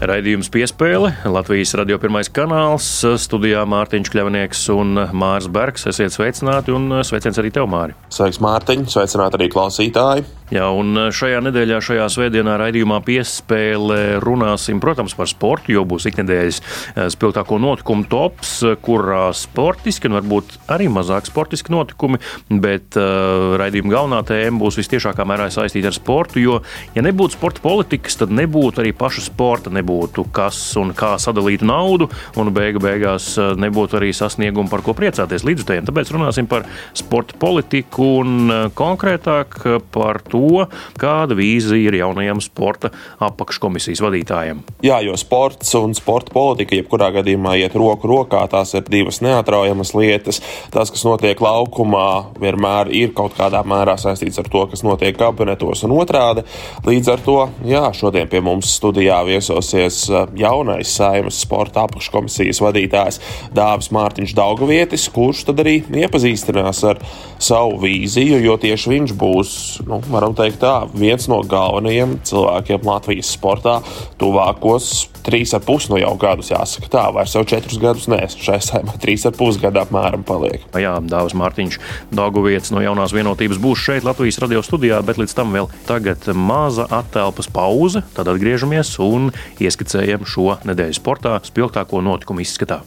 Raidījums piespēle Latvijas radio pirmais kanāls, studijā Mārtiņš Kļavnieks un Mārs Bergs. Esiet sveicināti un sveiciens arī tev, Māri. Sveiks, Mārtiņ, sveicināti arī klausītāji. Jā, un šajā nedēļā, šajā svētdienā raidījumā piespēlē runāsim, protams, par sportu, jo būs iknedēļas eh, spilgtāko notikumu tops, kurā sportiski un varbūt arī mazāk sportiski notikumi, bet uh, raidījuma galvenā tēma būs vistiešākā mērā saistīta ar sportu, jo, ja nebūtu sporta politikas, tad nebūtu arī paša sporta, nebūtu kas un kā sadalīt naudu, un beigu beigās eh, nebūtu arī sasniegumu, par ko priecāties līdzutējiem. Tāpēc runāsim par sporta politiku un konkrētāk par to, to, kāda vīzija ir jaunajam sporta apakškomisijas vadītājam. Jā, jo sports un sporta politika jebkurā gadījumā iet roku rokā. Tās ir divas neatraujamas lietas. Tas, kas notiek laukumā, vienmēr ir kaut kādā mērā saistīts ar to, kas notiek kabinetos un otrādi. Līdz ar to, jā, šodien pie mums studijā viesosies uh, jaunais saimas sporta apakškomisijas vadītājs Dāvis Mārtiņš Daugavietis, kurš tad arī iepazīstinās ar savu vīziju, jo tieši viņš būs, nu, varam varam teikt, tā, viens no galvenajiem cilvēkiem Latvijas sportā tuvākos trīs ar pus no nu jau gadus, jāsaka tā, vairs jau četrus gadus nē, šai saimē trīs ar pus gadu apmēram paliek. Jā, Dāvs Mārtiņš, Dānguvietis no jaunās vienotības būs šeit Latvijas radio studijā, bet līdz tam vēl tagad maza attelpas pauze, tad atgriežamies un ieskicējam šo nedēļas sportā spilgtāko notikumu izskatā.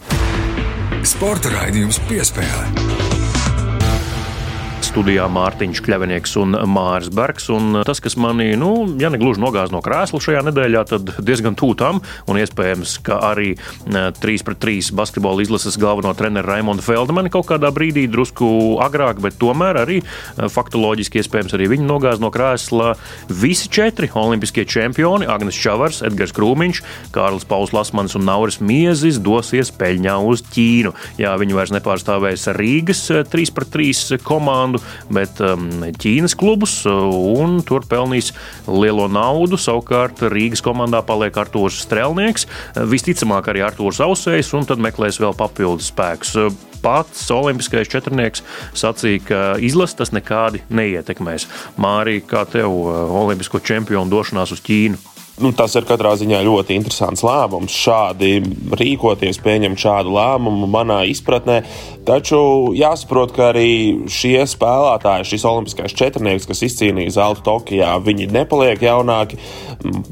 Sporta raidījums piespēlē studijā Mārtiņš Kļavinieks un Māris Bergs. Un tas, kas mani, nu, ja ne gluži nogāz no krēsla šajā nedēļā, tad diezgan tūtam un iespējams, ka arī 3 pret 3 basketbola izlases galveno treneru Raimondu Feldmanu kaut kādā brīdī drusku agrāk, bet tomēr arī faktoloģiski iespējams arī viņi nogāz no krēsla. Visi četri olimpiskie čempioni - Agnes Čavars, Edgars Krūmiņš, Kārlis Pauls Lasmans un Nauris Miezis dosies peļņā uz Ķīnu. Jā, viņi vairs nepārstāvēs Rīgas 3 pret 3 komandu, bet um, Ķīnas klubus, uh, un tur pelnīs lielo naudu. Savukārt Rīgas komandā paliek Artūrs Strelnieks, uh, visticamāk arī Artūrs Ausējs, un tad meklēs vēl papildus spēkus uh, pats olimpiskais četrnieks sacīja, ka izlases tas nekādi neietekmēs. Mārija, kā tev olimpisko čempionu došanās uz Ķīnu? Nu, tas ir katrā ziņā ļoti interesants lēmums. Šādi rīkoties, pieņemt šādu lēmumu manā izpratnē. Taču jāsaprot, ka arī šie spēlētāji, šis olimpiskais četrnieks, kas izcīnīja zeltu Tokijā, viņi nepaliek jaunāki.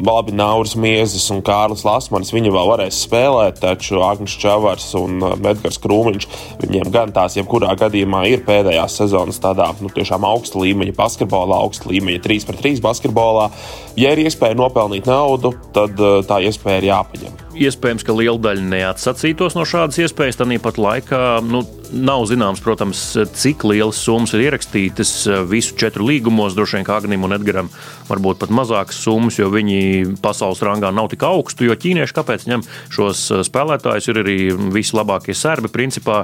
Labi, Nauris Miezis un Kārlis Lasmanis, viņi vēl varēs spēlēt, taču Agnēs Čavars un Edgars Krūmiņš, viņiem gan tās jebkurā gadījumā ir pēdējās sezonas tādā nu, tiešām augsta līmeņa basketbolā, augsta līmeņa 3 pret 3 basketbolā. Ja ir iespēja nopelnīt naudu, tad uh, tā iespēja ir jāpaņem. Iespējams, ka liela daļa neatsacītos no šādas iespējas. Tāpat laikā nu, nav zināms, protams, cik lielas summas ir ierakstītas uh, visu četru līgumos. Droši vien Agnim un Edgaram varbūt pat mazākas summas, jo viņi pasaules rangā nav tik augstu. Jo ķīnieši kāpēc ņem šos uh, spēlētājus? Ir arī vislabākie serbi principā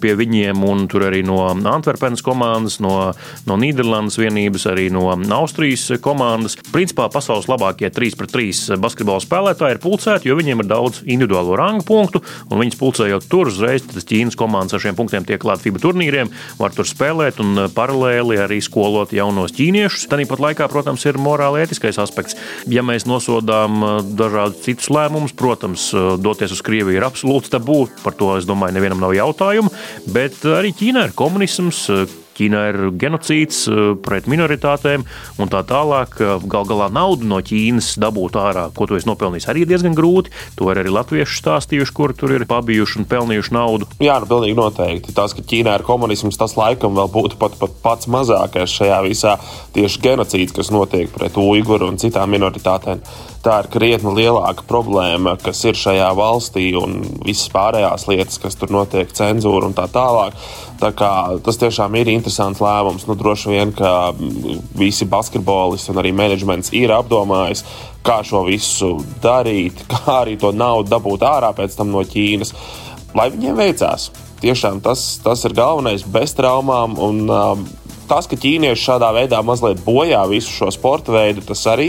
pie viņiem, un tur arī no Antverpenes komandas, no, no Nīderlandes vienības, arī no Austrijas komandas. Principā pasaules labākie 3 pret 3 basketbola spēlētāji ir pulcēti, jo viņiem ir daudz individuālo rangu punktu, un viņas pulcējot tur uzreiz, tad Ķīnas komandas ar šiem punktiem tiek klāta FIBA turnīriem, var tur spēlēt un eh, paralēli arī skolot jaunos ķīniešus. Tāpat laikā, protams, ir morāli ētiskais aspekts. Ja mēs nosodām eh, dažādus citus lēmumus, protams, eh, doties uz Krieviju ir absolūts tabū, par to es domāju, nevienam nav jautājumu, bet arī Ķīnā ir komunisms Ķīnā ir genocīds eh, pret minoritātēm un tā tālāk. Gal galā naudu no Ķīnas dabūt ārā, ko tu esi nopelnījis, arī diezgan grūti. To ir arī latvieši stāstījuši, kur tur ir pabijuši un pelnījuši naudu. Jā, nu, pilnīgi noteikti. Tas, ka Ķīnā ir komunisms, tas laikam vēl būtu pat, pat pats mazākais šajā visā tieši genocīds, kas notiek pret uiguru un citām minoritātēm tā ir krietni lielāka problēma, kas ir šajā valstī un visas pārējās lietas, kas tur notiek, cenzūra un tā tālāk. Tā kā, tas tiešām ir interesants lēmums. Nu, droši vien, ka visi basketbolisti un arī menedžments ir apdomājis, kā šo visu darīt, kā arī to naudu dabūt ārā pēc tam no Ķīnas, lai viņiem veicās. Tiešām tas, tas ir galvenais bez traumām. Un, um, Tas, ka ķīnieši šādā veidā mazliet bojā visu šo sporta veidu, tas arī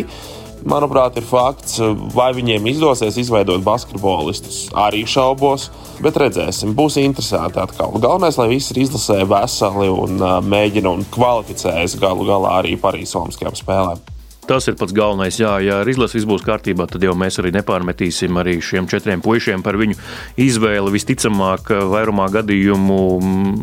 manuprāt, ir fakts. Vai viņiem izdosies izveidot basketbolistus, arī šaubos. Bet redzēsim, būs interesanti atkal. Galvenais, lai visi ir izlasē veseli un mēģina un kvalificējas galu galā arī Parīzes Olimpiskajām spēlēm. Tas ir pats galvenais. Jā, ja ar izlasi viss būs kārtībā, tad jau mēs arī nepārmetīsim arī šiem četriem puišiem par viņu izvēli. Visticamāk, vairumā gadījumu mm,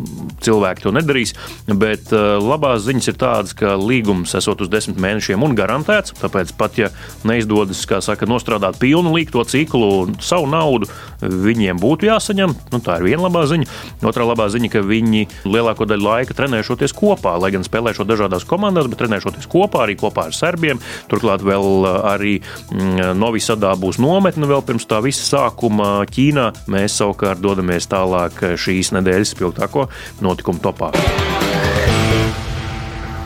cilvēki to nedarīs. Bet uh, labās ziņas ir tādas, ka līgums esot uz desmit mēnešiem un garantēts. Tāpēc pat ja neizdodas saka, nostrādāt pilnu līgto ciklu un savu naudu, viņiem būtu jāsaņem. Nu, tā ir viena labā ziņa. Otra labā ziņa, ka viņi lielāko daļu laika trenēšoties kopā, lai gan spēlēšot dažādās komandās, bet trenēšoties kopā arī kopā ar serbiem gadiem. Turklāt vēl arī mm, Novisadā būs nometne vēl pirms tā visa sākuma Ķīnā. Mēs savukārt dodamies tālāk šīs nedēļas spilgtāko notikumu topā.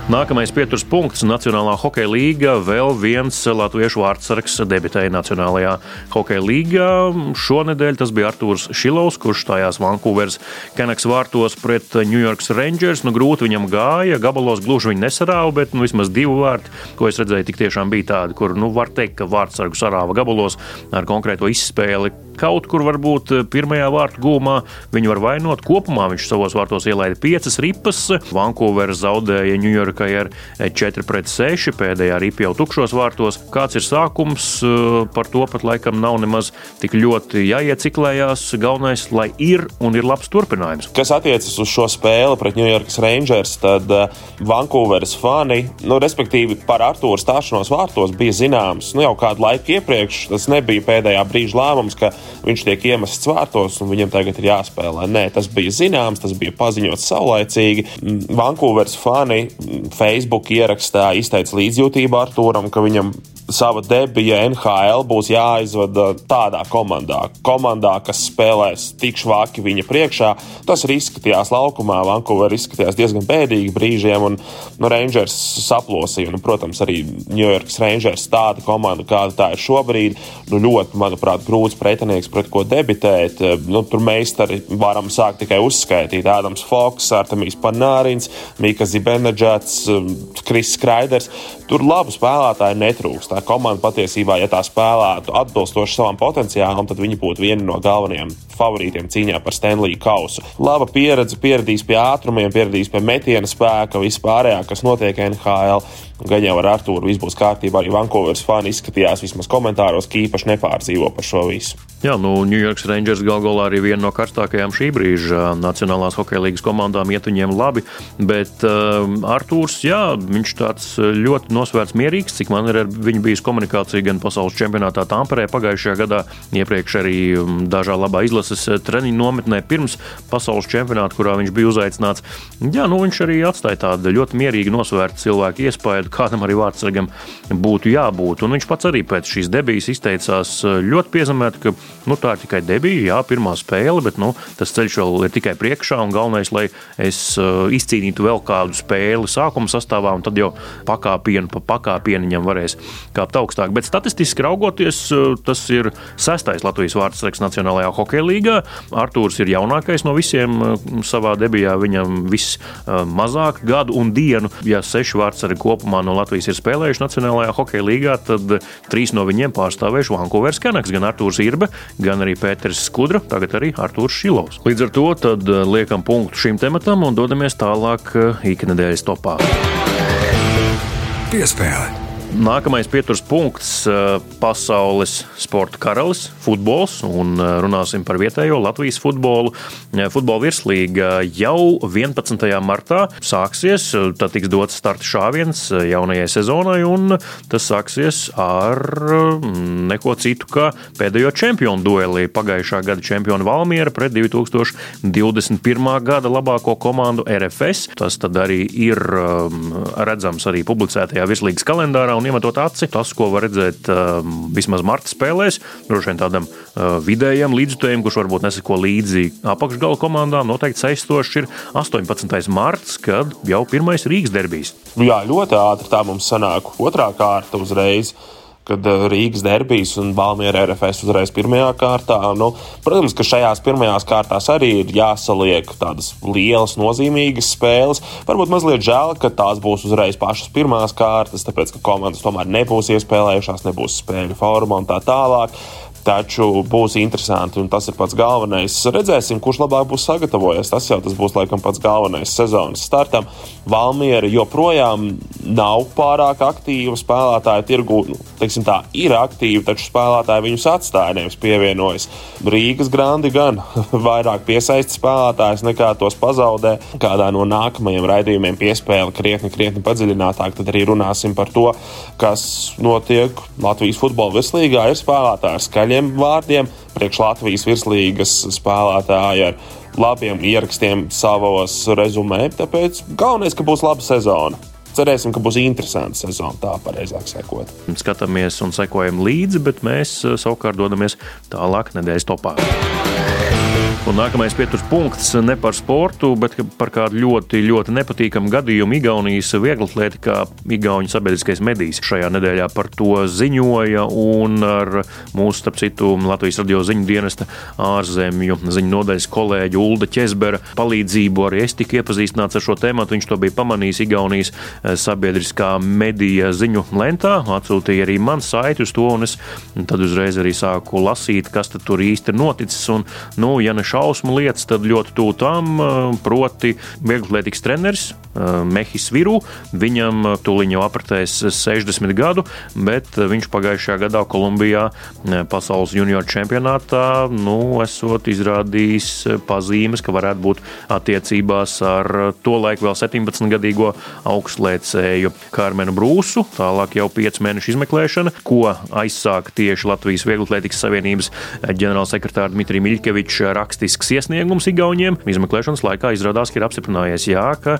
Nākamais pieturas punkts - Nacionālā hokeja līga. Vēl viens latviešu vārdsargs debitēja Nacionālajā hokeja līgā. Šonadēļ tas bija Artūrs Šilovs, kurš stājās Vankūveras Kenaks vārtos pret New York Rangers. Nu, grūti viņam gāja, gabalos gluži viņa nesarāva, bet nu, vismaz divi vārti, ko es redzēju, tik tiešām bija tādi, kur nu, var teikt, ka vārdsargu sarāva gabalos ar konkrēto izspēli kaut kur varbūt eh, pirmajā vārtu gūmā viņu var vainot. Kopumā viņš savos vārtos ielaida piecas ripas. Vankūvera zaudēja Ņujorkai ar 4 pret 6, pēdējā ripa jau tukšos vārtos. Kāds ir sākums, eh, par to pat laikam nav nemaz tik ļoti jāieciklējās. Galvenais, lai ir un ir labs turpinājums. Kas attiecas uz šo spēli pret York Rangers, tad Vankūveras fani, nu, respektīvi par Artūru stāšanos vārtos, bija zināms nu, jau kādu laiku iepriekš. Tas nebija pēdējā brīža lēmums, ka viņš tiek iemests vārtos un viņam tagad ir jāspēlē. Nē, tas bija zināms, tas bija paziņots saulaicīgi. Vankūveras fani Facebook ierakstā izteica līdzjūtību Arturam, ka viņam sava debija NHL būs jāizvada tādā komandā, komandā kas spēlēs tik švaki viņa priekšā. Tas arī izskatījās laukumā. Vankūverā izskatījās diezgan bēdīgi brīžiem, un nu, Rangers saplosīja. Un, protams, arī New York Rangers tāda komanda, kāda tā ir šobrīd, nu, ļoti, manuprāt, grūts pretinieks, pret ko debitēt. Nu, tur meistari varam sākt tikai uzskaitīt. Ādams Foks, Artemijs Panārins, Mika Zibenedžets, Kris Kraiders. Tur labu spēlētāju netrūkst tā komanda patiesībā, ja tā spēlētu atbilstoši savam potenciālam, tad viņi būtu vieni no galvenajiem favorītiem cīņā par Stanley kausu. Laba pieredze, pieradīs pie ātrumiem, pieradīs pie metiena spēka, vispārējā, kas notiek NHL. Gan jau ar Arthuru viss būs kārtībā, arī Vankūveras fani izskatījās vismaz komentāros, ka īpaši nepārdzīvo par šo visu. Jā, nu, New York Rangers gal galā arī viena no karstākajām šī brīža Nacionālās hokeja līnijas komandām iet viņiem labi, bet uh, Arthurs, jā, viņš tāds ļoti nosvērts mierīgs, cik man ir ar viņu bijis komunikācija gan pasaules čempionātā Tamperē pagājušajā gadā, iepriekš arī um, dažā labā izlases uh, treniņu nometnē pirms pasaules čempionāta, kurā viņš bija uzaicināts. Jā, nu, viņš arī atstāja tādu ļoti mierīgu nosvērtu cilvēku iespēju kādam arī vārdsargam būtu jābūt. Un viņš pats arī pēc šīs debijas izteicās eh, ļoti piezemēti, ka nu, tā ir tikai debija, jā, pirmā spēle, bet nu, tas ceļš vēl ir tikai priekšā. Galvenais, lai es eh, izcīnītu vēl kādu spēli sākuma sastāvā, un tad jau pakāpienu pa pakāpieniņam varēs kāpt augstāk. Bet statistiski raugoties, eh, tas ir sestais Latvijas vārdsargs Nacionālajā hokeja līgā. Artūrs ir jaunākais no visiem savā debijā. Viņam viss mazāk gadu un dienu, ja seši vārdsargi kopumā kopumā no Latvijas ir spēlējuši Nacionālajā hokeja līgā, tad trīs no viņiem pārstāvējuši Vankūveras Kanaks, gan Artūrs Irbe, gan arī Pēters Skudra, tagad arī Artūrs Šilovs. Līdz ar to tad eh, liekam punktu šim tematam un dodamies tālāk eh, iknedēļas topā. Piespēle. Nākamais pieturas punkts eh, - pasaules sporta karalis, futbols. Eh, runāsim par vietējo Latvijas futbolu. Eh, futbola virslīga jau 11. martā sāksies. Tad tiks dots starta šāviens jaunajai sezonai, un tas sāksies ar mm, neko citu kā pēdējo čempionu dueli. Pagājušā gada čempionu Valmiera pret 2021. gada labāko komandu RFS. Tas arī ir mm, redzams arī publicētajā virslīgas kalendārā un iemetot aci. Tas, ko var redzēt uh, vismaz marta spēlēs, droši vien tādam uh, vidējam līdzjutējam, kurš varbūt neseko līdzi apakšgala komandām, noteikti saistošs ir 18. marts, kad jau pirmais Rīgas derbijas. Jā, ļoti ātri tā mums sanāk. Otrā kārta uzreiz. Kad eh, Rīgas derbijas un Valmiera RFS uzreiz pirmajā kārtā. Nu, protams, ka šajās pirmajās kārtās arī ir jāsaliek tādas lielas, nozīmīgas spēles. Varbūt mazliet žēl, ka tās būs uzreiz pašas pirmās kārtas, tāpēc ka komandas tomēr nebūs iespēlējušās, nebūs spēļu forma un tā tālāk. Taču būs interesanti, un tas ir pats galvenais. Redzēsim, kurš labāk būs sagatavojies. Tas jau tas būs laikam pats galvenais sezonas startam. Valmiera joprojām nav pārāk aktīva spēlētāja tirgu. Nu, teiksim tā, ir aktīva, taču spēlētāji viņus atstāja, nevis pievienojas. Rīgas grandi gan vairāk piesaista spēlētājus nekā tos pazaudē. Kādā no nākamajiem raidījumiem piespēle krietni, krietni padziļinātāk, tad arī runāsim par to, kas notiek Latvijas futbola vislīgā. Ir spēlētāji skaļi skaļiem vārdiem, priekš Latvijas virslīgas spēlētāji ar labiem ierakstiem savos rezumē. Tāpēc galvenais, ka būs laba sezona. Cerēsim, ka būs interesanta sezona, tā pareizāk sakot. Skatāmies un sekojam līdzi, bet mēs eh, savukārt dodamies tālāk nedēļas topā. Un nākamais pieturas punkts ne par sportu, bet par kādu ļoti, ļoti nepatīkamu gadījumu Igaunijas vieglatlētikā. Igaunijas sabiedriskais medijs šajā nedēļā par to ziņoja, un ar mūsu, starp citu, Latvijas radio ziņu dienesta ārzemju ziņu nodaļas kolēģi Ulda Česbera palīdzību arī es tiku iepazīstināts ar šo tēmu. Viņš to bija pamanījis Igaunijas eh, sabiedriskā medija ziņu lentā, atsūtīja arī man saiti uz to, un es tad uzreiz arī sāku lasīt, kas tur īsti noticis. Un, nu, ja ne šausmu lietas, tad ļoti tuvu tam, proti, vieglatlētikas treneris Mehis Viru. Viņam tūlīt jau apritēs 60 gadu, bet viņš pagājušajā gadā Kolumbijā pasaules junior čempionātā nu, esot izrādījis pazīmes, ka varētu būt attiecībās ar to laiku vēl 17-gadīgo augstlēcēju Kārmenu Brūsu. Tālāk jau 5 mēnešu izmeklēšana, ko aizsāka tieši Latvijas Vieglatlētikas Savienības ģenerālsekretārs Dmitrijs Miļkevičs rakstisks iesniegums Igauniem. Izmeklēšanas laikā izrādās, ka ir apstiprinājies, jā, ka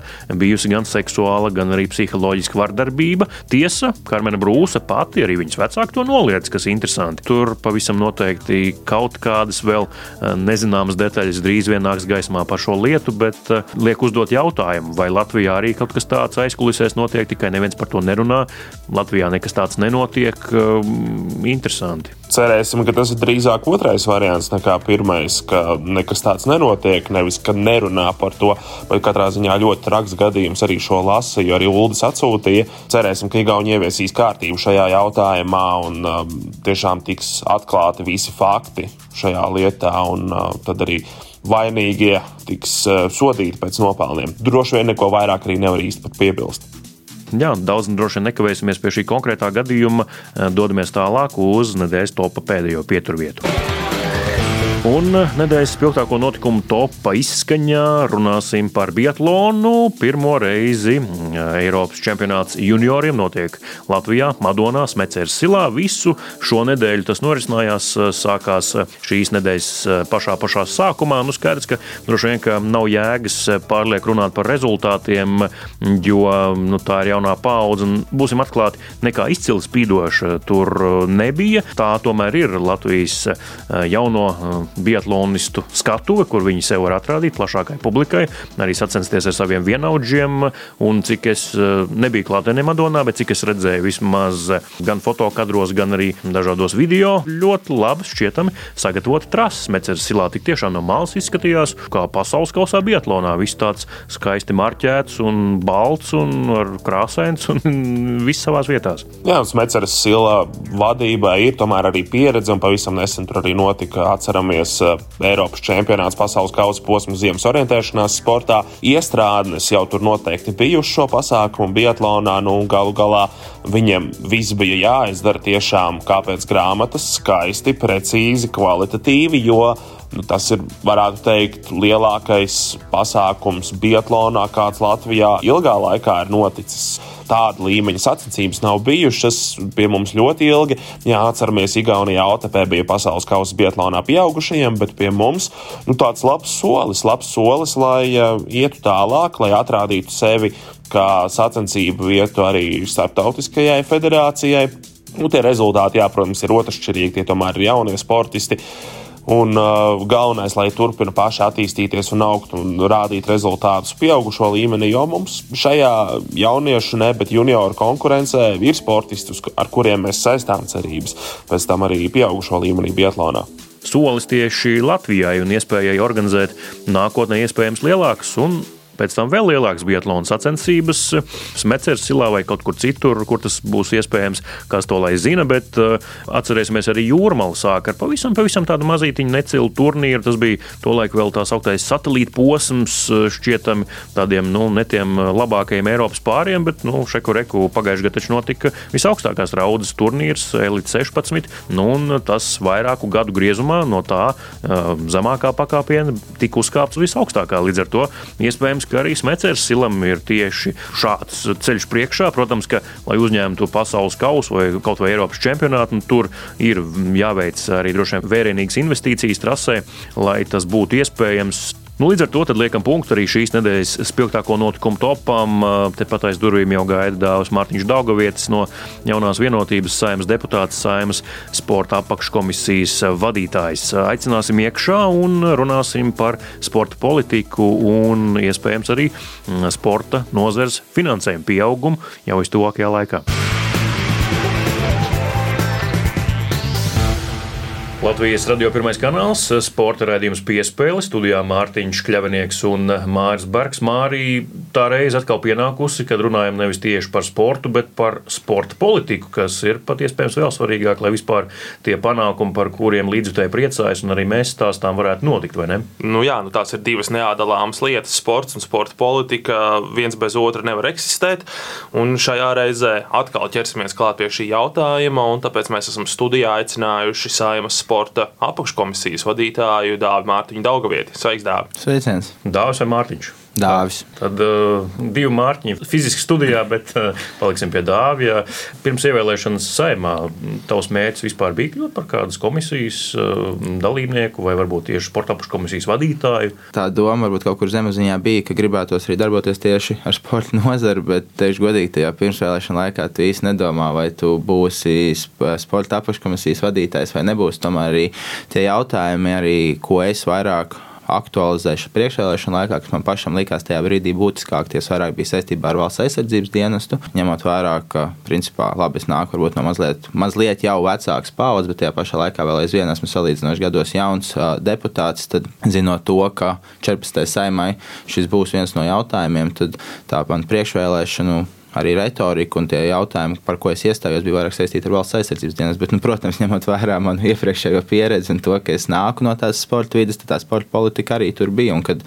bijusi gan seksuāla, gan arī psiholoģiska vardarbība. Tiesa, Karmena Brūsa pati, arī viņas vecāki to noliedz, kas ir interesanti. Tur pavisam noteikti kaut kādas vēl eh, nezināmas detaļas drīz vien nāks gaismā par šo lietu, bet eh, liek uzdot jautājumu, vai Latvijā arī kaut kas tāds aizkulisēs notiek, tikai neviens par to nerunā. Latvijā nekas tāds nenotiek. Ehm, interesanti. Cerēsim, ka tas ir drīzāk otrais variants nekā pirmais, ka nekas tāds nenotiek, nevis ka nerunā par to. Bet katrā ziņā ļoti traks gadījums arī šo lasu, jo arī Uldis atsūtīja. Cerēsim, ka Igauni ieviesīs kārtību šajā jautājumā un um, tiešām tiks atklāti visi fakti šajā lietā. Un, uh, tad arī vainīgie tiks uh, sodīti pēc nopelniem. Droši vien neko vairāk arī nevar īsti piebilst. Jā, daudz droši vien nekavēsimies pie šī konkrētā gadījuma. Dodamies tālāk uz nedēļas topa pēdējo pieturvietu. Un nedēļas spilgtāko notikumu topā izskaņā runāsim par biatlonu. Pirmo reizi mm, Eiropas čempionāts junioriem notiek Latvijā, Madonā, Smēķers Silā. Visu šo nedēļu tas norisinājās, sākās šīs nedēļas pašā, pašā sākumā. Nu, skaidrs, ka droši vien ka nav jēgas pārlieku runāt par rezultātiem, jo nu, tā ir jaunā paudze. Būsim atklāti, nekā izcili spīdoša tur nebija. Tā tomēr ir Latvijas jauno biatlonistu skatuve, kur viņi sev var atrādīt plašākai publikai, arī sacensties ar saviem vienaudžiem. Un cik es eh, nebiju klātienē Madonā, bet cik es redzēju vismaz gan fotokadros, gan arī dažādos video, ļoti labi šķietami sagatavota trases. Meceras silā tik tiešām no malas izskatījās, kā pasaules kausā biatlonā. Viss tāds skaisti marķēts un balts un ar krāsains un viss savās vietās. Jā, Smeceras silā vadībā ir tomēr arī pieredze un pavisam nesen tur arī notika, atceramies, tuvojas eh, Eiropas čempionāts pasaules kausa posma ziemas orientēšanās sportā. Iestrādnes jau tur noteikti bijuši šo pasākumu biatlonā, nu galu galā viņiem viss bija jāizdara tiešām kā pēc grāmatas, skaisti, precīzi, kvalitatīvi, jo nu, tas ir, varētu teikt, lielākais pasākums biatlonā, kāds Latvijā ilgā laikā ir noticis tāda līmeņa sacensības nav bijušas pie mums ļoti ilgi. Jā, atceramies, Igaunijā OTP bija pasaules kausa Bietlānā pieaugušajiem, bet pie mums nu, tāds labs solis, labs solis, lai uh, ietu tālāk, lai atrādītu sevi kā sacensību vietu arī starptautiskajai federācijai. Nu, tie rezultāti, jā, protams, ir otršķirīgi, tie tomēr ir jaunie sportisti. Un uh, galvenais, lai turpina paši attīstīties un augt un rādīt rezultātus pieaugušo līmenī, jo mums šajā jauniešu, ne, bet junioru konkurencē ir sportisti, ar kuriem mēs saistām cerības. Pēc tam arī pieaugušo līmenī Bietlānā. Solis tieši Latvijai un iespējai organizēt nākotnē iespējams lielākas un pēc tam vēl lielākas biatlona sacensības, Smecers silā vai kaut kur citur, kur tas būs iespējams, kas to lai zina. Bet uh, atcerēsimies, arī Jūrmāla sāka ar pavisam, pavisam tādu mazītiņu necilu turnīru. Tas bija tolaik vēl tā sauktais satelīta posms, uh, šķietami tādiem nu, netiem uh, labākajiem Eiropas pāriem, bet nu, šeku reku pagājušajā gadā taču notika visaugstākās raudas turnīrs, Elite 16, nu, un tas vairāku gadu griezumā no tā zemākā pakāpiena tika uzkāpts visaugstākā. Līdz ar to iespējams, ka arī Smecers Silam ir tieši šāds ceļš priekšā. Protams, ka, lai uzņemtu pasaules kausu vai kaut vai Eiropas čempionātu, nu, tur ir jāveic arī droši vien vērienīgas investīcijas trasē, lai tas būtu iespējams. Nu, līdz ar to liekam punktu arī šīs nedēļas spilgtāko notikumu topam. Tepat aiz durvīm jau gaida dāvāts Mārtiņš Daugavietis no jaunās vienotības saimas deputāts saimas sporta apakškomisijas vadītājs. Aicināsim iekšā un runāsim par sporta politiku un iespējams arī sporta nozares finansējumu pieaugumu jau vistuvākajā laikā. Latvijas radio pirmais kanāls, sporta raidījums piespēle, studijā Mārtiņš Kļavinieks un Māris Bergs. Mārī tā reize atkal pienākusi, kad runājam nevis tieši par sportu, bet par sporta politiku, kas ir pat iespējams vēl svarīgāk, lai vispār tie panākumi, par kuriem līdzutēji priecājas, un arī mēs stāstām varētu notikt, vai ne? Nu jā, nu tās ir divas neatdalāmas lietas. Sports un sporta politika viens bez otra nevar eksistēt, un šajā reizē atkal ķersimies klāt pie šī jautājuma, un tāpēc mēs esam studijā aicinājuši saimas sporta apakškomisijas vadītāju Dāvidu Mārtiņu Daugavieti. Sveiks, Dāvi! Sveiciens! Dāvis vai Mārtiņš? Dāvis. Tad uh, divi mārciņi fiziski studijā, bet uh, paliksim pie dāvja. Pirms ievēlēšanas saimā tavs mērķis vispār bija kļūt par kādas komisijas uh, dalībnieku vai varbūt tieši sporta apakškomisijas vadītāju. Tā doma varbūt kaut kur zemapziņā bija, ka gribētos arī darboties tieši ar sporta nozari, bet teikšu godīgi, tajā pirmsvēlēšana laikā tu īsti nedomā, vai tu būsi sporta apakškomisijas vadītājs vai nebūsi. Tomēr arī tie jautājumi, arī, ko es vairāk aktualizēšana priekšvēlēšana laikā, kas man pašam likās tajā brīdī būtiskāk, tie vairāk bija saistībā ar valsts aizsardzības dienestu. Ņemot vērā, ka, principā, labi, es nāku varbūt no mazliet, mazliet jau vecākas paudzes, bet tajā pašā laikā vēl aizvien esmu salīdzinoši gados jauns uh, deputāts, tad zinot to, ka 14. saimai šis būs viens no jautājumiem, tad tā man priekšvēlēšanu arī retorika un tie jautājumi, par ko es iestājos, bija vairāk saistīti ar valsts aizsardzības dienas. Bet, nu, protams, ņemot vērā manu iepriekšējo pieredzi un to, ka es nāku no tās sporta vidas, tad tā sporta politika arī tur bija. Un, kad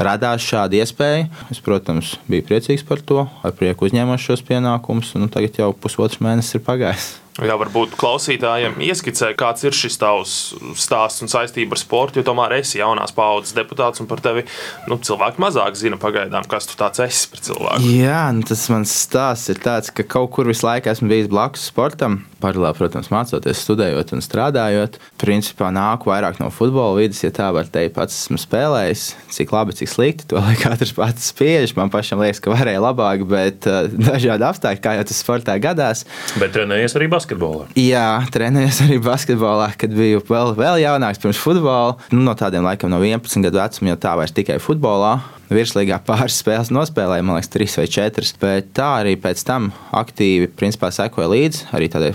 radās šāda iespēja, es, protams, biju priecīgs par to, ar prieku uzņēmu šos pienākumus. Nu, tagad jau pusotrs mēnesis ir pagājis. Jā, varbūt klausītājiem ieskicē, kāds ir šis tavs stāsts un saistība ar sportu, jo tomēr esi jaunās paudzes deputāts un par tevi nu, cilvēki mazāk zina pagaidām, kas tu tāds esi par cilvēku. Jā, nu, tas mans stāsts ir tāds, ka kaut kur visu laiku esmu bijis blakus sportam. Paralēli, protams, mācoties, studējot un strādājot. Principā nāku vairāk no futbola vidas, ja tā var teikt, pats esmu spēlējis. Cik labi, cik slikti, to lai katrs pats spiež. Man pašam liekas, ka varēja labāk, bet uh, dažādi apstākļi, kā jau tas sportā gadās. Bet trenējies arī basketbolā? Jā, trenējos arī basketbolā, kad biju vēl, vēl jaunāks pirms futbola. Nu, no tādiem laikam, no 11 gadu vecuma, jau tā vairs tikai futbolā. Virslīgā pāris spēles nospēlēja, man liekas, 3 vai 4. Bet tā arī pēc tam aktīvi principā, sekoja līdzi arī tādai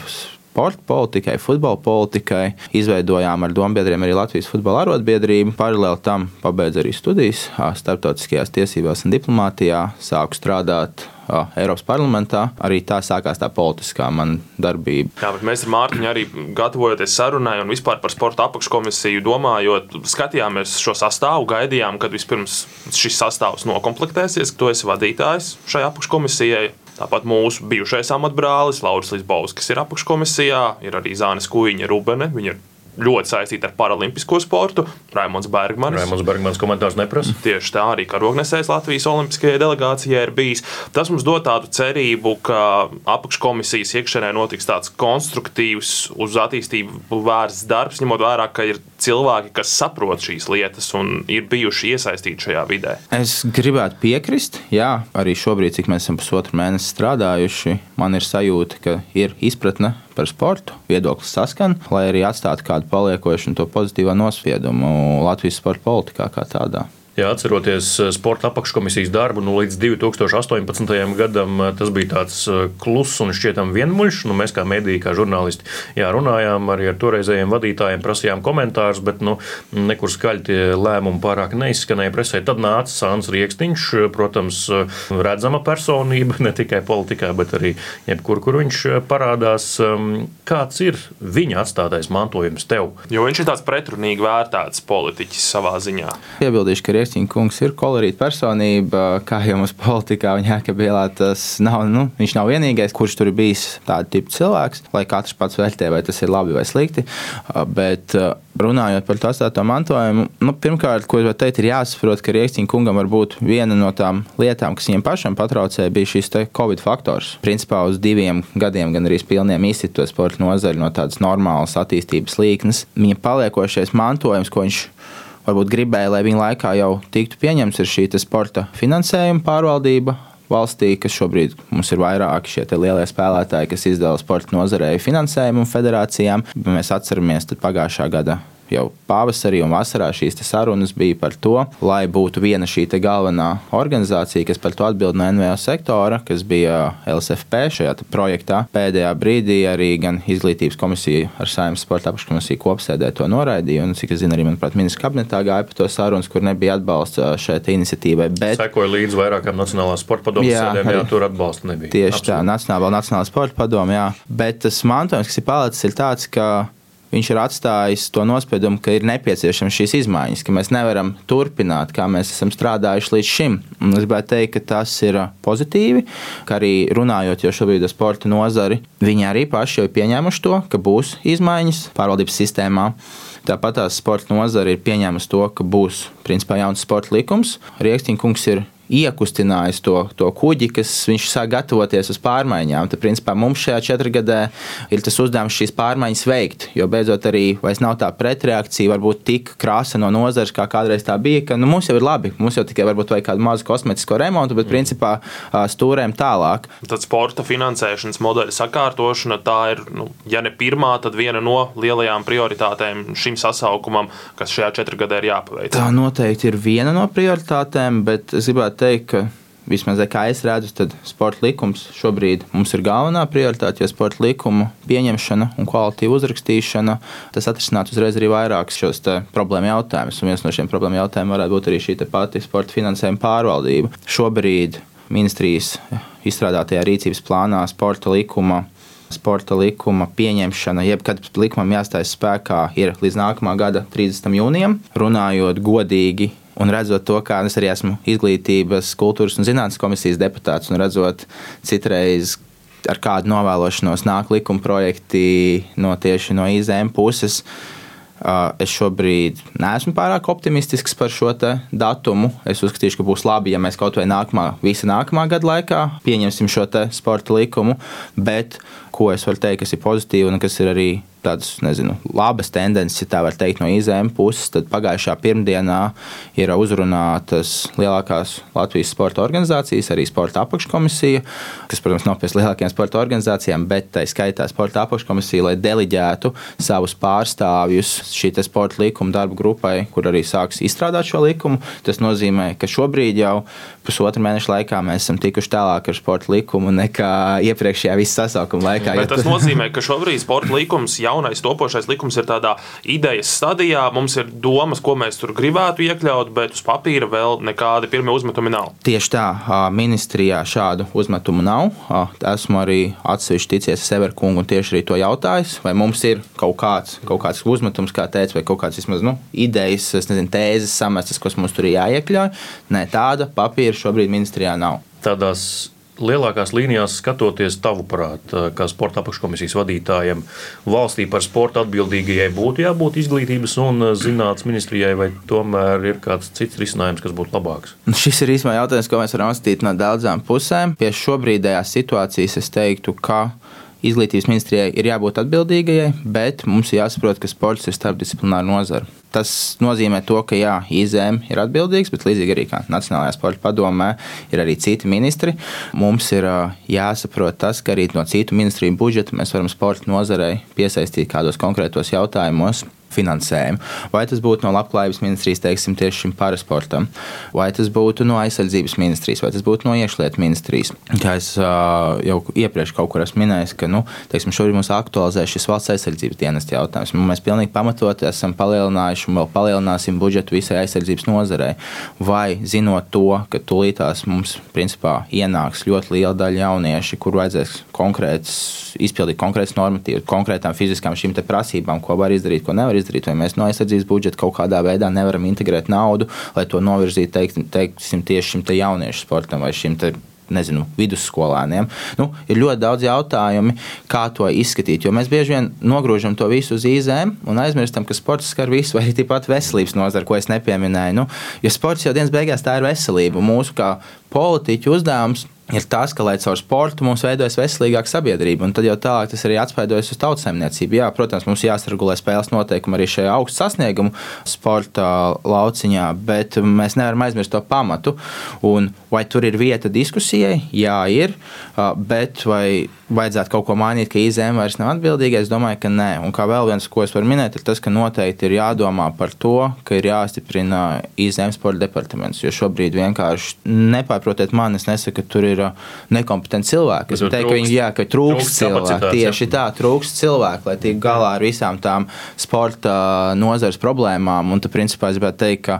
sporta politikai, futbola politikai. Izveidojām ar dombiedriem arī Latvijas futbola arotbiedrību. Paralēli tam pabeidzu arī studijas starptautiskajās tiesībās un diplomātijā. Sāku strādāt Eiropas parlamentā. Arī tā sākās tā politiskā man darbība. Jā, bet mēs ar Mārtiņu arī gatavojoties sarunai un vispār par sporta apakškomisiju domājot, skatījāmies šo sastāvu, gaidījām, kad vispirms šis sastāvs nokomplektēsies, ka tu esi vadītājs šai apakškomisijai. Tāpat mūsu bijušais amatbrālis Lauris Lisbovskis ir apakškomisijā, ir arī Zānes Kuiņa Rubene. Viņa ir ļoti saistīta ar paralimpisko sportu. Raimons Bergmans. Raimons Bergmans komentārs neprasa. Tieši tā arī karognesējs Latvijas Olimpiskajai delegācijai ir bijis. Tas mums dod tādu cerību, ka apakškomisijas iekšēnē notiks tāds konstruktīvs, uz attīstību vērsts darbs, ņemot vērā, ka ir cilvēki, kas saprot šīs lietas un ir bijuši iesaistīti šajā vidē. Es gribētu piekrist, jā, arī šobrīd, cik mēs esam pusotru mēnesi strādājuši, man ir sajūta, ka ir izpratne par sportu, viedoklis saskan, lai arī atstātu kādu paliekošu un to pozitīvo nospiedumu Latvijas sporta politikā kā tādā. Jā, atceroties eh, sporta apakškomisijas darbu, nu, līdz 2018. gadam eh, tas bija tāds eh, kluss un šķietam vienmuļš. Nu, mēs kā mediji, kā žurnālisti, jā, runājām arī ar toreizējiem vadītājiem, prasījām komentārus, bet nu, nekur skaļi tie lēmumi pārāk neizskanēja presē. Tad nāca Sāns Rieksniņš, protams, redzama personība ne tikai politikā, bet arī jebkur, kur viņš parādās. Ehm, kāds ir viņa atstātais mantojums tev? Jo viņš ir tāds pretrunīgi vērtēts politiķis savā ziņā. Iebildīšu, ka Rieksniņa kungs ir kolorīta personība, kā jau mums politikā viņa Jēkabielā tas nav, nu, viņš nav vienīgais, kurš tur ir bijis tāda tipa cilvēks, lai katrs pats vērtē, vai tas ir labi vai slikti. Bet runājot par to atstāto mantojumu, nu, pirmkārt, ko es varu teikt, ir jāsaprot, ka Rieksniņa kungam varbūt viena no tām lietām, kas viņam pašam patraucēja, bija šis Covid faktors. Principā uz diviem gadiem gan arī pilniem izsit to sporta nozari no tādas normālas attīstības līknes. Viņa paliekošais mantojums, ko viņš varbūt gribēja, lai viņa laikā jau tiktu pieņemts, ir šī sporta finansējuma pārvaldība. Valstī, kas šobrīd mums ir vairāki šie lielie spēlētāji, kas izdala sporta nozarei finansējumu federācijām. Mēs atceramies pagājušā gada jau pavasarī un vasarā šīs sarunas bija par to, lai būtu viena šī galvenā organizācija, kas par to atbild no NVO sektora, kas bija LSFP šajā projektā. Pēdējā brīdī arī gan izglītības komisija ar saimnes sporta apakškomisiju kopsēdē to noraidīja. Un, cik es zinu, arī manuprāt, ministra kabinetā gāja par to sarunas, kur nebija atbalsta šai iniciatīvai. Bet... Sekoja līdz vairākām Nacionālās sporta padomu sēdēm, jā, tur atbalsta nebija. Tieši Absolut. tā, Nacionālā, Nacionālā sporta padoma, jā. Bet tas mantojums, kas ir palicis, ir tāds, ka viņš ir atstājis to nospiedumu, ka ir nepieciešams šīs izmaiņas, ka mēs nevaram turpināt, kā mēs esam strādājuši līdz šim. Un es gribētu teikt, ka tas ir pozitīvi, ka arī runājot jau šobrīd ar sporta nozari, viņi arī paši jau ir pieņēmuši to, ka būs izmaiņas pārvaldības sistēmā. Tāpat tās sporta nozare ir pieņēmusi to, ka būs principā jauns sporta likums. Rieksniņkungs ir iekustinājis to, to kuģi, kas viņš sāk gatavoties uz pārmaiņām. Tad, principā, mums šajā četrgadē ir tas uzdevums šīs pārmaiņas veikt, jo beidzot arī vairs nav tā pretreakcija, varbūt tik krāsa no nozares, kā kādreiz tā bija, ka nu, mums jau ir labi, mums jau tikai varbūt vajag kādu mazu kosmetisko remontu, bet, principā, stūrēm tālāk. Tad sporta finansēšanas modeļa sakārtošana, tā ir, nu, ja ne pirmā, tad viena no lielajām prioritātēm šim sasaukumam, kas šajā četrgadē ir jāpaveic. Tā noteikti ir viena no prioritātēm, bet es gribētu teikt, ka vismaz kā es redzu, tad sporta likums šobrīd mums ir galvenā prioritāte, jo sporta likuma pieņemšana un kvalitīva uzrakstīšana tas atrisināt uzreiz arī vairākus šos problēmu jautājumus. Un viens no šiem problēmu jautājumiem varētu būt arī šī pati sporta finansējuma pārvaldība. Šobrīd ministrijas izstrādātajā rīcības plānā sporta likuma sporta likuma pieņemšana, jebkad likumam jāstājas spēkā, ir līdz nākamā gada 30. jūnijam. Runājot godīgi, Un redzot to, kā es arī esmu izglītības, kultūras un zinātnes komisijas deputāts, un redzot citreiz, ar kādu novēlošanos nāk likuma projekti no tieši no IZM puses, es šobrīd neesmu pārāk optimistisks par šo datumu. Es uzskatīšu, ka būs labi, ja mēs kaut vai nākamā, visa nākamā gada laikā pieņemsim šo sporta likumu, bet ko es varu teikt, kas ir pozitīvi un kas ir arī tādas nezinu, labas tendences, ja tā var teikt, no IZM puses. Tad pagājušā pirmdienā ir uzrunātas lielākās Latvijas sporta organizācijas, arī sporta apakškomisija, kas, protams, nav pēc lielākajām sporta organizācijām, bet tā skaitā sporta apakškomisija, lai deliģētu savus pārstāvjus šī sporta likuma darba grupai, kur arī sāks izstrādāt šo likumu. Tas nozīmē, ka šobrīd jau pusotru mēnešu laikā mēs esam tikuši tālāk ar sporta likumu nekā iepriekšējā visā sasaukuma laikā. Bet tas nozīmē, ka šobrīd sporta likums jau jaunais topošais likums ir tādā idejas stadijā. Mums ir domas, ko mēs tur gribētu iekļaut, bet uz papīra vēl nekādi pirmie uzmetumi nav. Tieši tā, ministrijā šādu uzmetumu nav. Esmu arī atsevišķi ticies Severkungu un tieši arī to jautājis, vai mums ir kaut kāds, kaut kāds uzmetums, kā teica, vai kaut kāds vismaz nu, idejas, nezinu, tēzes samestas, kas mums tur ir jāiekļauj. Nē, tāda papīra šobrīd ministrijā nav. Tādās lielākās līnijās skatoties, tavuprāt, kā sporta apakškomisijas vadītājiem, valstī par sporta atbildīgajai būtu jābūt izglītības un zinātnes ministrijai, vai tomēr ir kāds cits risinājums, kas būtu labāks? Nu, šis ir īstenībā jautājums, ko mēs varam atstīt no daudzām pusēm. Pie šobrīdējās situācijas es teiktu, ka izglītības ministrijai ir jābūt atbildīgajai, bet mums ir jāsaprot, ka sports ir starpdisciplināra nozara. Tas nozīmē, to, ka jā, IZM ir atbildīgs, bet līdzīgi arī Nacionālajā sporta padomē ir arī citi ministri. Mums ir jāsaprot tas, ka arī no citu ministriju budžeta mēs varam sporta nozarei piesaistīt kādos konkrētos jautājumos finansējumu. Vai tas būtu no Labklājības ministrijas, teiksim, tieši šim parasportam, vai tas būtu no aizsardzības ministrijas, vai tas būtu no iekšlietu ministrijas. Kā es uh, jau iepriekš kaut kur esmu minējis, ka nu, teiksim, šobrīd mums aktualizē šis valsts aizsardzības dienesta jautājums. Mēs pilnīgi pamatot esam palielinājuši un vēl palielināsim budžetu visai aizsardzības nozarei. Vai zinot to, ka tūlītās mums principā ienāks ļoti liela daļa jaunieši, kur vajadzēs konkrēts, izpildīt konkrētas normatīvas, konkrētām fiziskām šīm prasībām, ko var izdarīt, ko nevar izdarīt, vai mēs no aizsardzības budžeta kaut kādā veidā nevaram integrēt naudu, lai to novirzītu teikt, teiksim, tieši šim te jauniešu sportam vai šim te nezinu, vidusskolēniem. Nu, ir ļoti daudz jautājumu, kā to izskatīt. Jo mēs bieži vien nogrūžam to visu uz īzēm un aizmirstam, ka sports skar visu, vai arī tāpat veselības nozara, ko es nepieminēju. Nu, jo sports jau dienas beigās tā ir veselība. Mūsu kā politiķu uzdevums ir tas, ka, lai caur sportu mums veidojas veselīgāka sabiedrība, un tad jau tālāk tas arī atspēdojas uz tautsēmniecību. Jā, protams, mums jāsargulē spēles noteikumi arī šajā augstu sasniegumu sporta lauciņā, bet mēs nevaram aizmirst to pamatu. Un vai tur ir vieta diskusijai? Jā, ir, bet vai vajadzētu kaut ko mainīt, ka IZM vairs nav atbildīga? Es domāju, ka nē. Un kā vēl viens, ko es varu minēt, ir tas, ka noteikti ir jādomā par to, ka ir jāstiprina IZM sporta departaments, jo šobrīd vienkārši nepārprotiet mani, es nesaku, ka tur ir ir uh, nekompetenti cilvēki. Es teiktu, ka viņi jā, ka trūkst cilvēku. Tieši tā, trūkst cilvēku, lai tiktu galā ar visām tām sporta uh, nozares problēmām. Un, tad, principā, es gribētu teikt, ka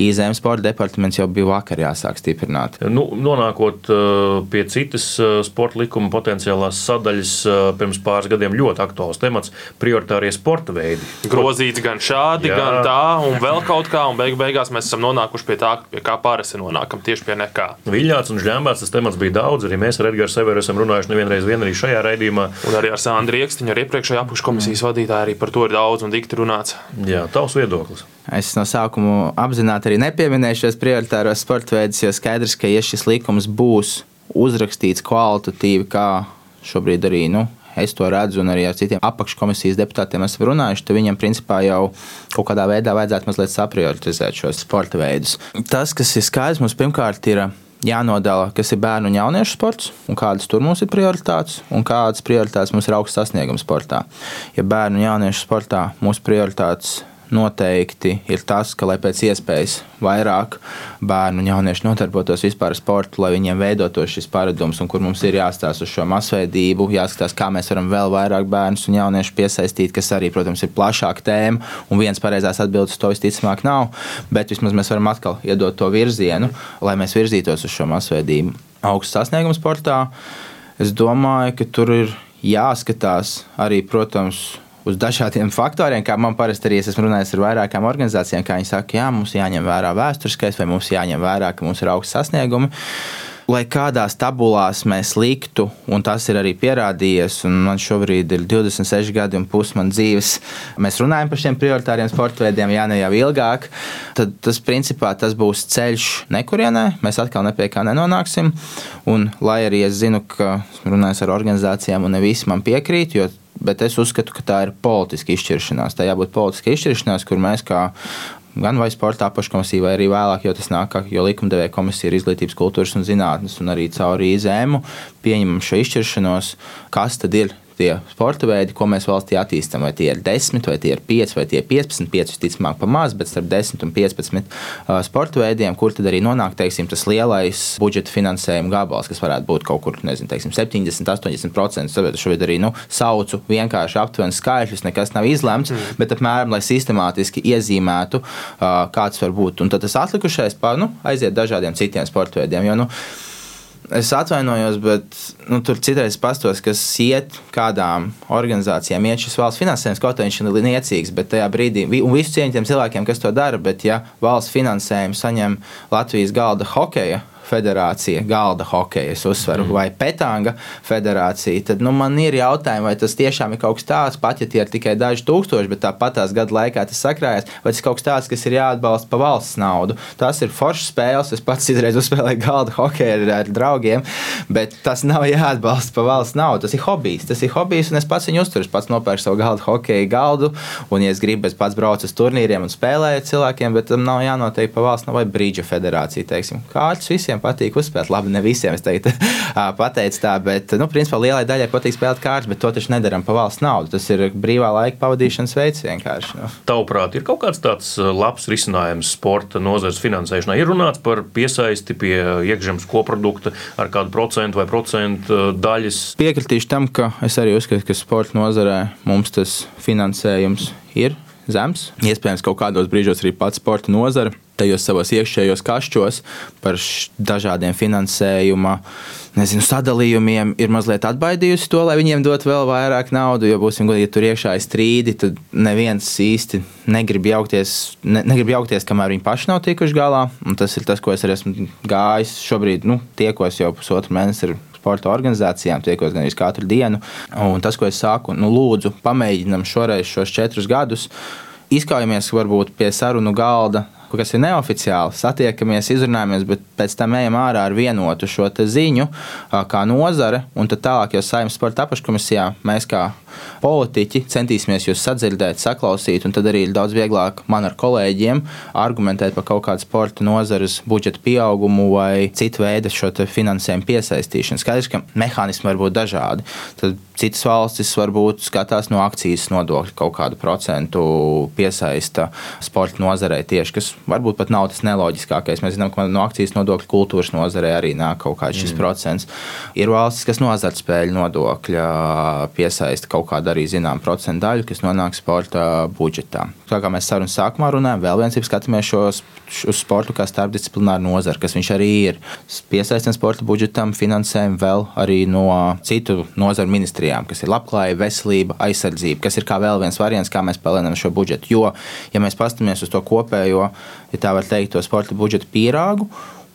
IZM sporta departaments jau bija vakar jāsāk stiprināt. Nu, nonākot uh, pie citas sporta likuma potenciālās sadaļas, pirms pāris gadiem ļoti aktuāls temats - prioritārie sporta veidi. Grozīts gan šādi, jā. gan tā, un vēl kaut kā, un beig beigās mēs esam nonākuši pie tā, pie kā parasti nonākam, tieši pie nekā. Viļņāts un žēmbāts tas temats bija daudz. Arī mēs ar Edgars Severu esam runājuši nevienreiz vien arī šajā raidījumā. Un arī ar Sandru Rieksniņu, ar iepriekšējā apakškomisijas vadītāju, arī par to ir daudz un dikti runāts. Jā, tavs viedoklis. Es no sākuma apzināti arī nepieminēju šos prioritāros sporta veidus, jo skaidrs, ka, ja šis likums būs uzrakstīts kvalitatīvi, kā šobrīd arī nu, es to redzu, un arī ar citiem apakškomisijas deputātiem esmu runājuši, tad viņam principā jau kaut kādā veidā vajadzētu mazliet saprioritizēt šos sporta veidus. Tas, kas ir skaidrs, mums pirmkārt ir jānodala, kas ir bērnu un jauniešu sports, un kādas tur mums ir prioritātes, un kādas prioritātes mums ir augsts sasniegums sportā. Ja bērnu un jauniešu sportā mūsu prioritātes noteikti ir tas, ka lai pēc iespējas vairāk bērnu un jauniešu nodarbotos vispār ar sportu, lai viņiem veidotos šis paradums, un kur mums ir jāstāsta uz šo masveidību, jāskatās, kā mēs varam vēl vairāk bērnus un jauniešus piesaistīt, kas arī, protams, ir plašāka tēma, un viens pareizās atbildes to visticamāk nav, bet vismaz mēs varam atkal iedot to virzienu, lai mēs virzītos uz šo masveidību. Augsts sasniegums sportā, es domāju, ka tur ir jāskatās arī, protams, uz dažādiem faktoriem, kā man parasti arī es esmu runājis ar vairākām organizācijām, kā viņi saka, jā, mums jāņem vērā vēsturiskais, vai mums jāņem vērā, ka mums ir augsts sasniegumi. Lai kādās tabulās mēs liktu, un tas ir arī pierādījies, un man šobrīd ir 26 gadi un pusi man dzīves, mēs runājam par šiem prioritāriem sporta veidiem, ja ne jau ilgāk, tad tas principā tas būs ceļš nekurienē, mēs atkal ne pie kā nenonāksim. Un, lai arī es zinu, ka runājot ar organizācijām, un ne visi man piekrīt, jo bet es uzskatu, ka tā ir politiska izšķiršanās. Tā jābūt politiska izšķiršanās, kur mēs kā gan vai sporta apakškomisija, vai arī vēlāk, jo tas nāk, jo likumdevēja komisija ir izglītības, kultūras un zinātnes, un arī caur IZēmu pieņemam šo izšķiršanos, kas tad ir tie sporta veidi, ko mēs valstī attīstām. Vai tie ir 10, vai tie ir 5, vai tie ir 15, 5 visticamāk pa maz, bet starp 10 un 15 uh, sporta veidiem, kur tad arī nonāk teiksim, tas lielais budžeta finansējuma gabals, kas varētu būt kaut kur nezinu, teiksim, 70, 80%. Tāpēc šobrīd arī nu, saucu vienkārši aptuveni skaitļus, nekas nav izlemts, mm. bet apmēram, lai sistemātiski iezīmētu, uh, kāds var būt. Un tad tas atlikušais pa, nu, aiziet dažādiem citiem sporta veidiem. Jo, nu, Es atvainojos, bet nu, tur citreiz pastos, kas iet kādām organizācijām, iet šis valsts finansējums, kaut arī viņš ir niecīgs, bet tajā brīdī, un visu cieņu tiem cilvēkiem, kas to dara, bet ja valsts finansējumu saņem Latvijas galda hokeja federācija, galda hokeja, es uzsveru, mm. vai petanga federācija, tad nu, man ir jautājumi, vai tas tiešām ir kaut kas tāds, pat ja tie ir tikai daži tūkstoši, bet tāpat tās gadu laikā tas sakrājas, vai tas ir kaut kas tāds, kas ir jāatbalsta pa valsts naudu. Tas ir foršs spēles, es pats izreiz uzspēlēju galda hokeju ar, ar draugiem, bet tas nav jāatbalsta pa valsts naudu. Tas ir hobijs, tas ir hobijs, un es pats viņu uzturu. Es pats nopērku savu galda hokeju galdu, un, ja es gribu, es pats braucu uz turnīriem un spēlēju cilvēkiem, bet tam nav jānotiek pa valsts naudu vai brīdža federācija. Teiksim. Kārtas visiem patīk uzspēlēt, labi, ne visiem es teiktu, pateicu tā, bet, nu, principā lielai daļai patīk spēlēt kārtas, bet to taču nedaram pa valsts naudu. Tas ir brīvā laika pavadīšanas veids vienkārši. Nu. Tavuprāt, ir kaut kāds tāds labs risinājums sporta nozares finansēšanā? Ir runāts par piesaisti pie iekšzemes koprodukta ar kādu procentu vai procentu daļas. Piekritīšu tam, ka es arī uzskatu, ka sporta nozarē mums tas finansējums ir zems. Iespējams, kaut kādos brīžos arī pats sporta nozara tajos savos iekšējos kašķos par dažādiem finansējuma nezinu, sadalījumiem ir mazliet atbaidījusi to, lai viņiem dot vēl vairāk naudas. Jo, būsim godīgi, ja tur iekšā ir strīdi, tad neviens īsti negrib jaukties, ne, negrib jaukties kamēr viņi paši nav tikuši galā. Un tas ir tas, ko es arī esmu gājis. Šobrīd nu, tiekos jau pusotru mēnesi sporta organizācijām, tiekos gan arī katru dienu. Un tas, ko es saku, nu, lūdzu, pamēģinam šoreiz šos četrus gadus. Izkaujamies varbūt pie sarunu galda kas ir neoficiāli, satiekamies, izrunājamies, bet pēc tam ejam ārā ar vienotu šo ziņu, kā nozare, un tad tālāk jau saimnes sporta apakškomisijā mēs kā politiķi centīsimies jūs sadzirdēt, saklausīt, un tad arī ir daudz vieglāk man ar kolēģiem argumentēt par kaut kādu sporta nozares budžeta pieaugumu vai citu veidu šo finansējumu piesaistīšanu. Skaidrs, ka mehānismi var būt dažādi. Tad citas valstis varbūt skatās no akcijas nodokļa kaut kādu procentu piesaista sporta nozarei tieši, kas varbūt pat nav tas neloģiskākais. Mēs zinām, ka no akcijas nodokļa kultūras nozarē arī nāk kaut kāds šis mm. procents. Ir valstis, kas no azartspēļu nodokļa piesaista kaut kādu arī zinām procentu daļu, kas nonāk sporta budžetā. Tā kā mēs sarunas sākumā runājam, vēl viens ir skatāmies šos, uz sportu kā starpdisciplināru nozari, kas viņš arī ir. Piesaistam sporta budžetam finansējumu vēl arī no citu nozaru ministrijām, kas ir labklājība, veselība, aizsardzība, kas ir kā vēl viens variants, kā mēs palielinām šo budžetu. Jo, ja mēs paskatāmies uz to kopējo ja tā var teikt, to sporta budžeta pīrāgu.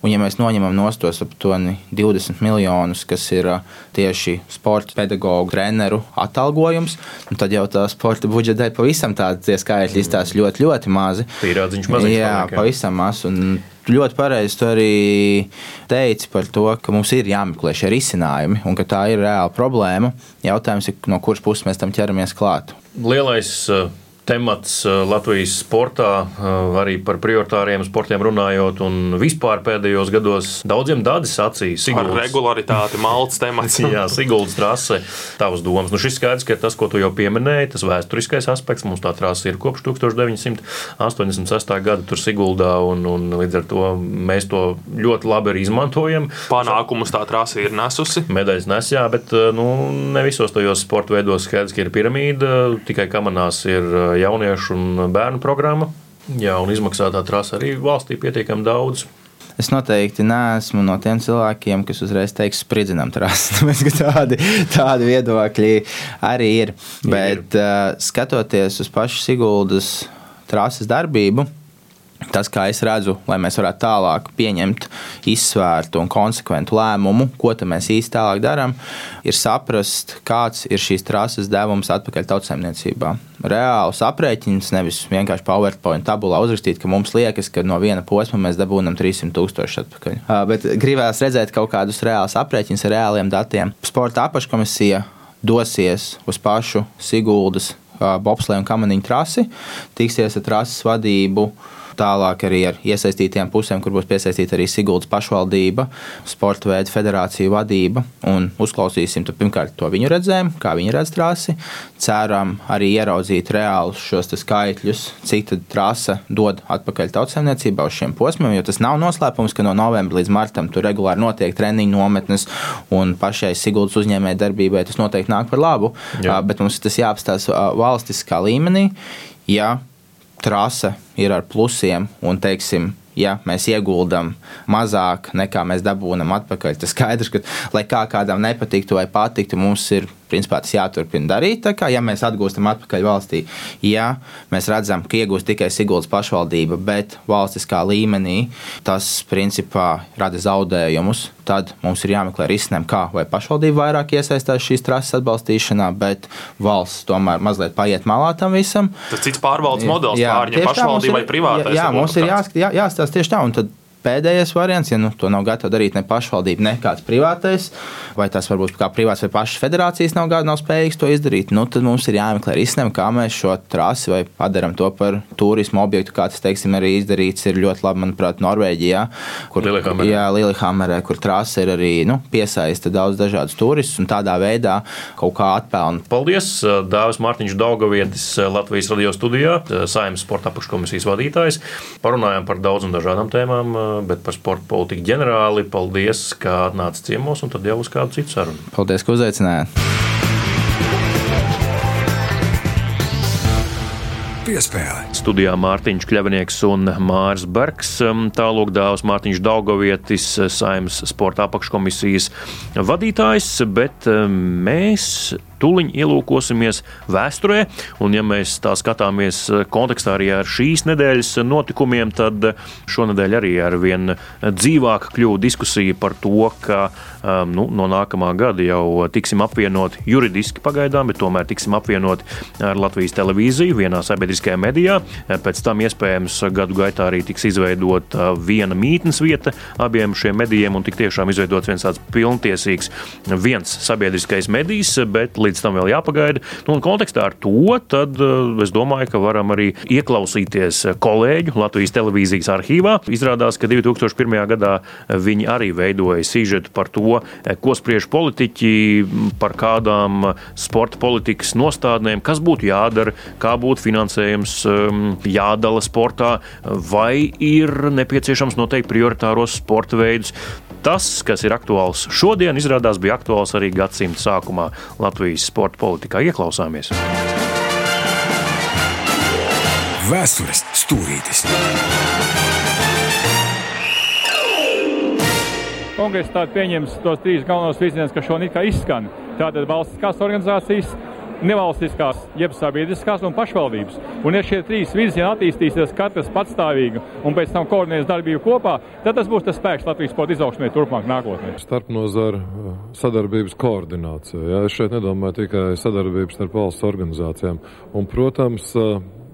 Un, ja mēs noņemam no tos aptuveni 20 miljonus, kas ir tieši sporta pedagoģu, treneru atalgojums, tad jau tā sporta budžeta ir pavisam tāda, tie skaitļi izstāsta ļoti, ļoti mazi. Pīrādziņš maziņš. Jā, paliek, jā, pavisam maz. Un ļoti pareizi tu arī teici par to, ka mums ir jāmeklē šie risinājumi un ka tā ir reāla problēma. Jautājums ir, no kuras puses mēs tam ķeramies klāt. Lielais uh temats eh, Latvijas sportā, eh, arī par prioritāriem sportiem runājot, un vispār pēdējos gados daudziem dādis acīs. Ar regularitāti, malts temats. Jā, Siguldas trase, tavas domas. Nu, šis skaidrs, ka tas, ko tu jau pieminēji, tas vēsturiskais aspekts, mums tā trase ir kopš 1986. gada tur Siguldā, un, un līdz ar to mēs to ļoti labi arī izmantojam. Panākumus tā trase ir nesusi. Medaļas nes, jā, bet eh, nu, ne visos tajos sporta veidos skaidrs, ka ir piramīda, tikai kamanās ir jauniešu un bērnu programma. Jā, un izmaksātā trasa arī valstī pietiekami daudz. Es noteikti neesmu no tiem cilvēkiem, kas uzreiz teiks, spridzinām trasi. tādi, tādi viedokļi arī ir. Bet ir. Uh, skatoties uz pašu Siguldas trases darbību, Tas, kā es redzu, lai mēs varētu tālāk pieņemt izsvērtu un konsekventu lēmumu, ko mēs īsti tālāk darām, ir saprast, kāds ir šīs trases devums atpakaļ tautsēmniecībā. Reāls aprēķins, nevis vienkārši PowerPoint tabulā uzrakstīt, ka mums liekas, ka no viena posma mēs dabūjam 300 tūkstoši atpakaļ. Bet gribēs redzēt kaut kādus reālus aprēķinus ar reāliem datiem. Sporta apakškomisija dosies uz pašu Siguldas bobsleja un kamaniņu trasi, tiksies ar trases vadību Tālāk arī ar iesaistītiem pusēm, kur būs piesaistīta arī Siguldas pašvaldība, sporta veidu federāciju vadība. Un uzklausīsim pirmkārt to viņu redzējumu, kā viņi redz trasi. Ceram arī ieraudzīt reālus šos skaitļus, cik trase dod atpakaļ tautsēmniecībā uz šiem posmiem. Jo tas nav noslēpums, ka no novembra līdz martam tur regulāri notiek treniņu nometnes un pašai Siguldas uzņēmēji darbībai tas noteikti nāk par labu. Jā. Bet mums tas jāapstāsta valstiskā līmenī. Ja trase ir ar plusiem un, teiksim, ja mēs ieguldam mazāk nekā mēs dabūjam atpakaļ, tas skaidrs, ka, lai kā kādam nepatiktu vai patiktu, mums ir principā tas jāturpina darīt. Tā kā ja mēs atgūstam atpakaļ valstī, ja mēs redzam, ka iegūst tikai Siguldas pašvaldība, bet valstiskā līmenī tas principā rada zaudējumus, tad mums ir jāmeklē risinājumi, kā vai pašvaldība vairāk iesaistās šīs trases atbalstīšanā, bet valsts tomēr mazliet paiet malā tam visam. Tas cits pārvaldes modelis, pārņem pašvaldībai privātais. Jā, jā, mums ir jāskat, jā, jāstāsta tieši tā. Pēdējais variants, ja nu, to nav gatava darīt ne pašvaldība, ne kāds privātais, vai tas varbūt kā privāts vai pašas federācijas nav, nav spējīgs to izdarīt, nu, tad mums ir jāmeklē risinājumi, kā mēs šo trasi vai padarām to par turismu objektu, kā tas, teiksim, arī izdarīts ir ļoti labi, manuprāt, Norvēģijā, kur, jā, Lillehammerē, kur trasa ir arī nu, piesaista daudz dažādus turistus un tādā veidā kaut kā atpelna. Paldies, Dāvis Mārtiņš Daugavietis, Latvijas radio studijā, Saimnes sporta apakškomisijas vadītājs. Parunājām par daudz un dažādām tēmām bet par sporta politiku ģenerāli. Paldies, ka atnācāt ciemos, un tad jau uz kādu citu sarunu. Paldies, ka uzaicinājāt! Piespēle. Studijā Mārtiņš Kļavnieks un Mārs Bergs, tālāk dāvs Mārtiņš Daugovietis, saimnes sporta apakškomisijas vadītājs, bet mēs tuliņ ielūkosimies vēsturē. Un, ja mēs tā skatāmies eh, kontekstā arī ar šīs nedēļas notikumiem, tad eh, šonadēļ arī ar vien dzīvāk kļuva diskusija par to, ka nu, no nākamā gada jau tiksim apvienoti juridiski pagaidām, bet tomēr tiksim apvienoti ar Latvijas televīziju vienā sabiedriskajā medijā. Pēc tam iespējams gadu gaitā arī tiks izveidota viena mītnes vieta abiem šiem medijiem un tik tiešām izveidots viens tāds pilntiesīgs viens sabiedriskais medijs, bet līdz tam vēl jāpagaida. Nu, un kontekstā ar to, tad eh, es domāju, ka varam arī ieklausīties kolēģu Latvijas televīzijas arhīvā. Izrādās, ka 2001. gadā viņi arī veidoja sižetu par to, eh, ko spriež politiķi par kādām sporta politikas nostādnēm, kas būtu jādara, kā būtu finansējums ehm, jādala sportā, vai ir nepieciešams noteikt prioritāros sporta veidus. Tas, kas ir aktuāls šodien, izrādās bija aktuāls arī gadsimta sākumā Latvijas sporta politikā. Ieklausāmies! Vēstures stūrītis! Kongress tātad pieņems tos trīs galvenos virzienus, kas šodien izskan. Tātad valstiskās organizācijas, nevalstiskās, jeb sabiedriskās un pašvaldības. Un, ja šie trīs virzieni attīstīsies katrs patstāvīgi un pēc tam koordinēs darbību kopā, tad tas būs tas spēks Latvijas sporta izaugsmē turpmāk nākotnē. Starp nozara uh, sadarbības koordinācija. Jā, es šeit nedomāju tikai sadarbības starp valsts organizācijām. Un, protams,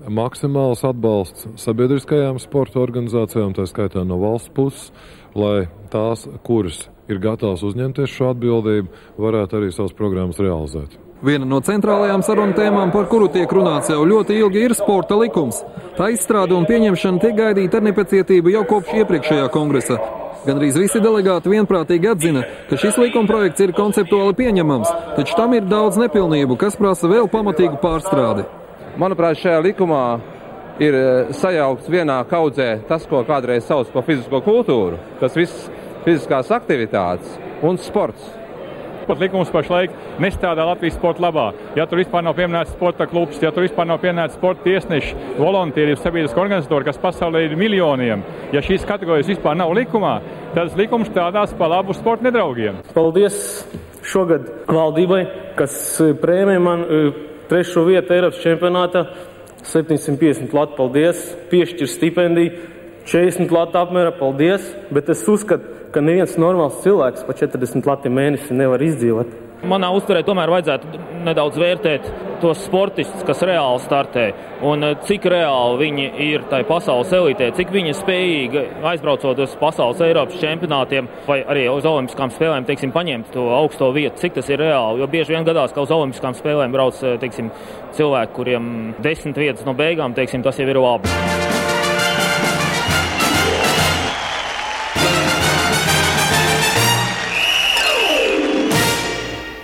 maksimāls atbalsts sabiedriskajām sporta organizācijām, tā skaitā no valsts puses, lai tās, kuras ir gatavas uzņemties šo atbildību, varētu arī savas programmas realizēt. Viena no centrālajām sarunu tēmām, par kuru tiek runāts jau ļoti ilgi, ir sporta likums. Tā izstrāde un pieņemšana tiek gaidīta ar nepacietību jau kopš iepriekšējā kongresa. Gan arī visi delegāti vienprātīgi atzina, ka šis likuma projekts ir konceptuāli pieņemams, taču tam ir daudz nepilnību, kas prasa vēl pamatīgu pārstrādi. Manuprāt, šajā likumā ir eh, sajaukts vienā kaudzē tas, ko kādreiz sauc par fizisko kultūru. Tas viss fiziskās aktivitātes un sports sporta likums pašlaik nestrādā Latvijas sporta labā. Ja tur vispār nav pieminēts sporta klubs, ja tur vispār nav pieminēts sporta tiesneši, voluntieri, sabiedriski organizatori, kas pasaulē ir miljoniem, ja šīs kategorijas vispār nav likumā, tad likums strādās pa labu sporta nedraugiem. Paldies šogad valdībai, kas e, prēmē man e, trešo vietu Eiropas čempionātā. 750 lati, paldies, piešķir stipendiju, 40 lati apmēra, paldies, bet es uzskatu, ka neviens normāls cilvēks pa 40 latiem mēnesi nevar izdzīvot. Manā uzturē tomēr vajadzētu nedaudz vērtēt tos sportistus, kas reāli startē, un eh, cik reāli viņi ir tajā pasaules elitē, cik viņi ir spējīgi aizbraucot uz pasaules Eiropas čempionātiem vai arī uz Olimpiskām spēlēm, teiksim, paņemt to augsto vietu, cik tas ir reāli. Jo bieži vien gadās, ka uz Olimpiskām spēlēm brauc eh, teiksim, cilvēki, kuriem desmit vietas no beigām, teiksim, tas jau ir labi.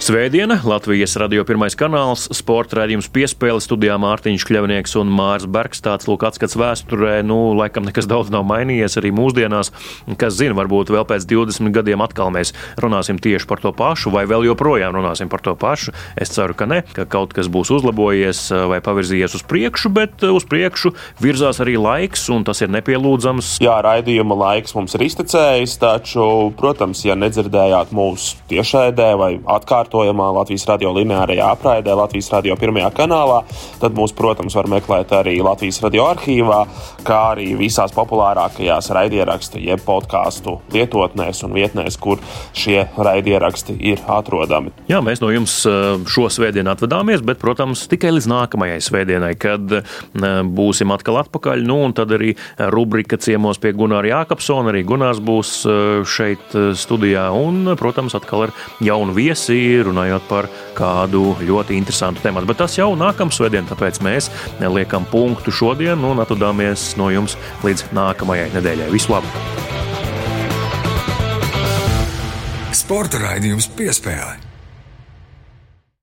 Svētdiena, Latvijas radio pirmais kanāls, sporta raidījums piespēle studijā Mārtiņš Kļavnieks un Mārs Bergs. Tāds lūk atskats vēsturē, nu, laikam nekas daudz nav mainījies arī mūsdienās. Kas zina, varbūt vēl pēc 20 gadiem atkal mēs runāsim tieši par to pašu, vai vēl joprojām runāsim par to pašu. Es ceru, ka ne, ka kaut kas būs uzlabojies vai pavirzījies uz priekšu, bet uz priekšu virzās arī laiks, un tas ir nepielūdzams. Jā, raidījuma laiks mums ir iztecējis, taču, protams, ja nedzirdējāt mūsu tiešraidē vai atkārtot, atkārtojumā Latvijas radio lineārajā apraidē, Latvijas radio pirmajā kanālā. Tad mūs, protams, var meklēt arī Latvijas radio arhīvā, kā arī visās populārākajās raidierakstu, jeb podkāstu lietotnēs un vietnēs, kur šie raidieraksti ir atrodami. Jā, mēs no jums eh, šo svētdienu atvadāmies, bet, protams, tikai līdz nākamajai svētdienai, kad eh, būsim atkal atpakaļ. Nu, un tad arī rubrika ciemos pie Gunāra Jākapsona. Arī Gunārs būs šeit studijā un, protams, atkal ar jaunu viesi, runājot par kādu ļoti interesantu tematu. Bet tas jau nākamā svētdiena, tāpēc mēs liekam punktu šodien un atvadāmies no jums līdz nākamajai nedēļai. Visu labu! Sporta raidījums piespēlē.